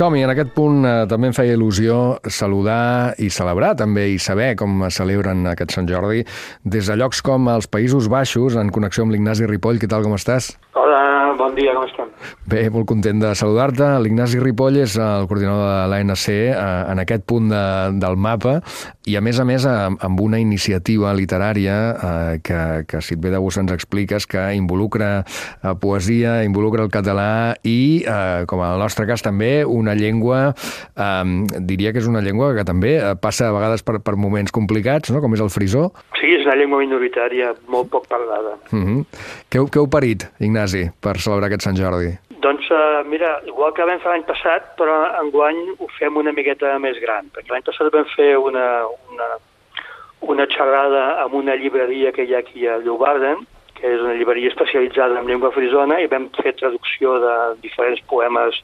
som-hi, en aquest punt eh, també em feia il·lusió saludar i celebrar també i saber com celebren aquest Sant Jordi des de llocs com els Països Baixos, en connexió amb l'Ignasi Ripoll. Què tal, com estàs? Hola, bon dia, com estem? Bé, molt content de saludar-te. L'Ignasi Ripoll és el coordinador de l'ANC eh, en aquest punt de, del mapa i, a més a més, amb una iniciativa literària eh, que, que, si et ve de gust, ens expliques que involucra eh, poesia, involucra el català i, com en el nostre cas també, una llengua, diria que és una llengua que també passa a vegades per, per moments complicats, no? com és el frisó. Sí, és una llengua minoritària, molt poc parlada. Mhm. -huh. què, què heu parit, Ignasi, per celebrar aquest Sant Jordi? Doncs, uh, mira, igual que vam fer l'any passat, però enguany ho fem una miqueta més gran, perquè l'any passat vam fer una, una, una xerrada amb una llibreria que hi ha aquí a Llobarden, que és una llibreria especialitzada en llengua frisona, i vam fer traducció de diferents poemes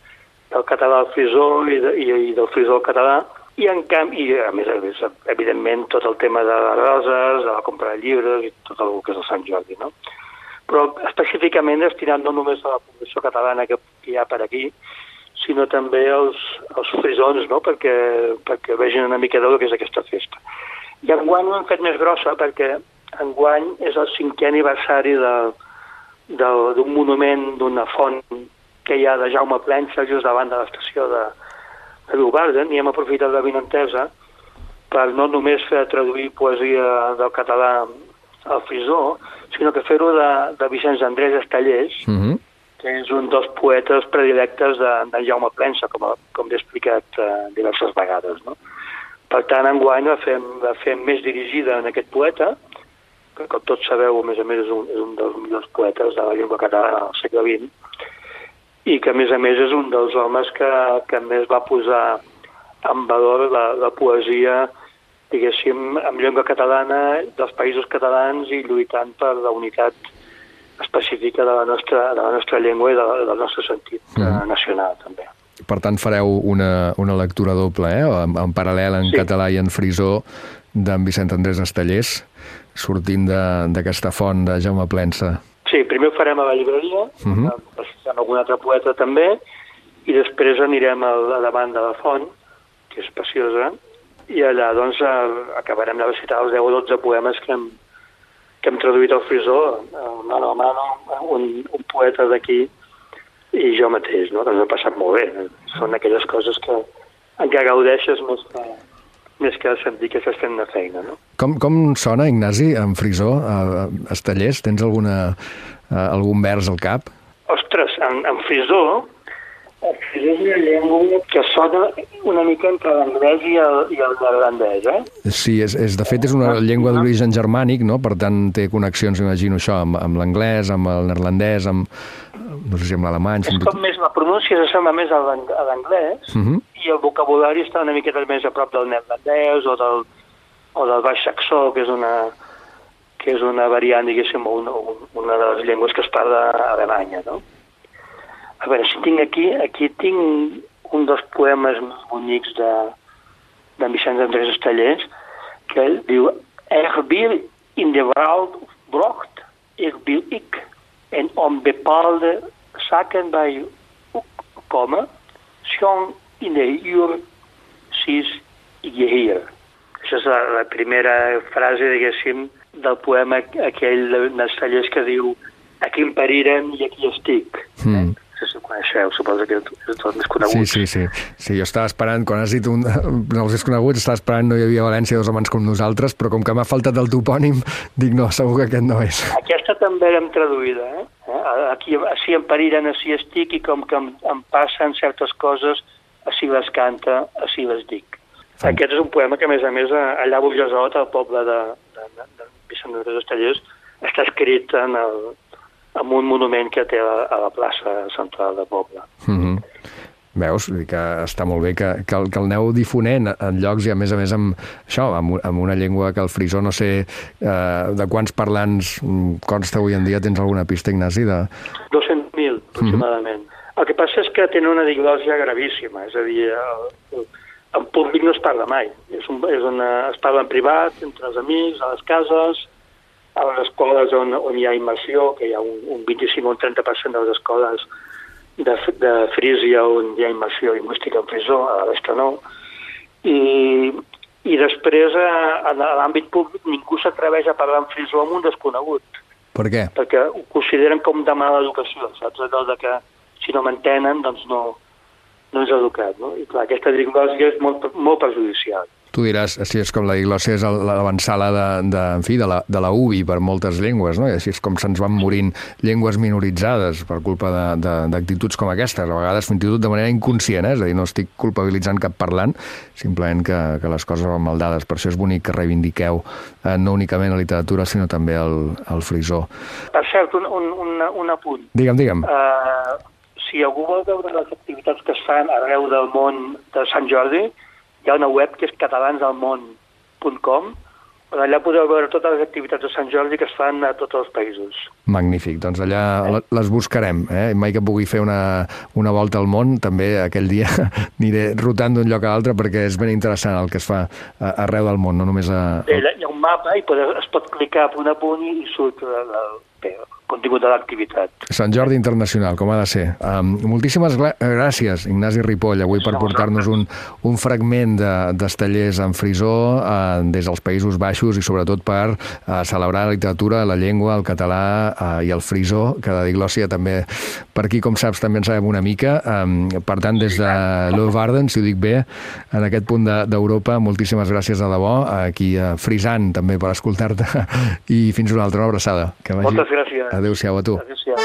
del català al frisó i, de, i, i del frisó al català, i en canvi, i a més a més, evidentment, tot el tema de les roses, de la compra de llibres i tot el que és el Sant Jordi, no? Però específicament destinat no només a la població catalana que, hi ha per aquí, sinó també als, als frisons, no? perquè, perquè vegin una mica del que és aquesta festa. I enguany ho hem fet més grossa perquè enguany és el cinquè aniversari d'un monument d'una font que hi ha de Jaume Plensa just davant de l'estació de, de Llobarden i hem aprofitat la vinentesa per no només fer traduir poesia del català al frisó, sinó que fer-ho de, de Vicenç Andrés Estallés, mm -hmm. que és un dels poetes predilectes de, de Jaume Plensa, com, com he explicat uh, diverses vegades. No? Per tant, enguany la fem, la fem més dirigida en aquest poeta, que com tots sabeu, a més a més, és un, és un dels millors poetes de la llengua catalana del segle XX, i que a més a més és un dels homes que, que més va posar en valor la, la poesia diguéssim, en llengua catalana dels països catalans i lluitant per la unitat específica de la nostra, de la nostra llengua i de, del nostre sentit mm. nacional, també. Per tant, fareu una, una lectura doble, eh? en, en paral·lel en sí. català i en frisó d'en Vicent Andrés Estellers, sortint d'aquesta font de Jaume Plensa. Sí, primer ho farem a la llibreria, uh -huh. amb algun altre poeta també, i després anirem a, a davant de la font, que és preciosa, i allà doncs acabarem de recitar els 10 o 12 poemes que hem, que hem traduït al frisó, mano a mano, un, un poeta d'aquí i jo mateix, no? Doncs m'ha passat molt bé. Són aquelles coses que encara gaudeixes més que, més que sentir que estàs fent una feina. No? Com, com sona, Ignasi, en frisó, a, a Estallers? Tens alguna, a, algun vers al cap? Ostres, en, en el frisó és una llengua que sona una mica entre l'anglès i el, i el neerlandès, eh? Sí, és, és, de fet és una llengua d'origen germànic, no? Per tant, té connexions, imagino això, amb, amb l'anglès, amb el neerlandès, amb, no sé si amb l'alemany... És com més, la pronúncia s'assembla més a l'anglès, uh mhm. -huh i el vocabulari està una miqueta més a prop del neerlandès o del, o del baix saxó, que és una, que és una variant, diguéssim, una, una de les llengües que es parla a Alemanya, no? A veure, si tinc aquí, aquí tinc un dels poemes més bonics de, de Vicenç Andrés Estallers, que ell diu Er wil in de wereld brocht, er wil ik, en om bepaalde zaken bij komen, schoon in de uur sis Geheer. Això és la, la primera frase, diguéssim, del poema aquell d'Estellers que diu aquí em pariren i aquí estic. Mm. Eh? Si coneixeu, suposo que és tot més conegut. Sí, sí, sí. Sí, jo estava esperant, quan has dit un, no els coneguts, estava esperant, no hi havia València dos homes com nosaltres, però com que m'ha faltat el topònim, dic, no, segur que aquest no és. Aquesta també l'hem traduïda, eh? Aquí, així em pariren, així estic, i com que em, em passen certes coses, així les canta, així les dic. Sí. Aquest és un poema que, a més a més, allà a Burgesot, al poble de, de, de, de Vicent de Estellers, està escrit en, el, en un monument que té a, a la plaça central del poble. Mm -hmm. Veus? que està molt bé que, que, el, que el aneu difonent en llocs i, a més a més, amb, això, amb, amb una llengua que el frisó, no sé eh, de quants parlants consta avui en dia, tens alguna pista, Ignasi? De... 200.000, aproximadament. Mm -hmm. El que passa és que tenen una diglòsia gravíssima, és a dir, el, el, en públic no es parla mai. És un, és una, es parla en privat, entre els amics, a les cases, a les escoles on, on hi ha immersió, que hi ha un, un 25 o un 30% de les escoles de, de Frísia on hi ha immersió lingüística en frisó, a la resta no. I, i després, a, a l'àmbit públic, ningú s'atreveix a parlar en frisó amb un desconegut. Per què? Perquè ho consideren com de mala educació, saps? Allò de que si no m'entenen, doncs no, no és educat, no? I clar, aquesta diglòsia és molt, molt perjudicial. Tu diràs, si és com la diglòssia és l'avançala de, de, en fi, de, la, de la UBI per moltes llengües, no? I així és com se'ns van morint llengües minoritzades per culpa d'actituds com aquestes, a vegades fins i tot de manera inconscient, eh? és a dir, no estic culpabilitzant cap parlant, simplement que, que les coses van mal dades. Per això és bonic que reivindiqueu eh, no únicament la literatura, sinó també el, el frisó. Per cert, un, un, un, un apunt. Digue'm, digue'm. Uh, si algú vol veure les activitats que es fan arreu del món de Sant Jordi, hi ha una web que és catalansalmón.com on allà podeu veure totes les activitats de Sant Jordi que es fan a tots els països. Magnífic, doncs allà les buscarem. Eh? Mai que pugui fer una, una volta al món, també aquell dia aniré rotant d'un lloc a l'altre perquè és ben interessant el que es fa arreu del món, no només a... Bé, hi ha un mapa i es pot clicar punt a punt i surt el, contingut de l'activitat. Sant Jordi Internacional, com ha de ser. Um, moltíssimes gràcies, Ignasi Ripoll, avui per portar-nos un, un fragment d'estellers de, en frisó uh, des dels Països Baixos i sobretot per uh, celebrar la literatura, la llengua, el català uh, i el frisó, que de diglòssia també per aquí, com saps, també en sabem una mica. Um, per tant, des de Leuvarden, si ho dic bé, en aquest punt d'Europa, de, moltíssimes gràcies de debò, aquí a Frisant també per escoltar-te i fins una altra abraçada. Que vagi... Moltes gràcies. Adéu-siau a tu. Adéu-siau.